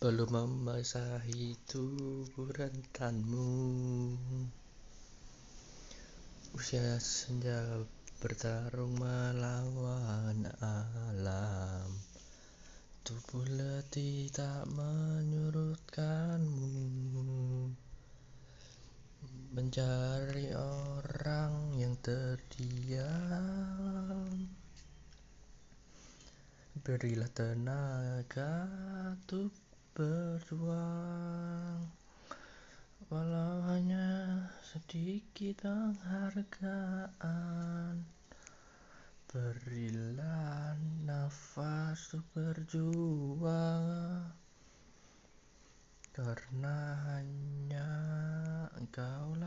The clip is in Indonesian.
Belum membasahi tubuh rentanmu Usia senja bertarung melawan alam. Tubuh letih tak menyurutkanmu. Mencari orang yang terdiam. Berilah tenaga untuk berjuang. Walau hanya sedikit penghargaan. Berilah nafas untuk berjuang. Karena hanya engkaulah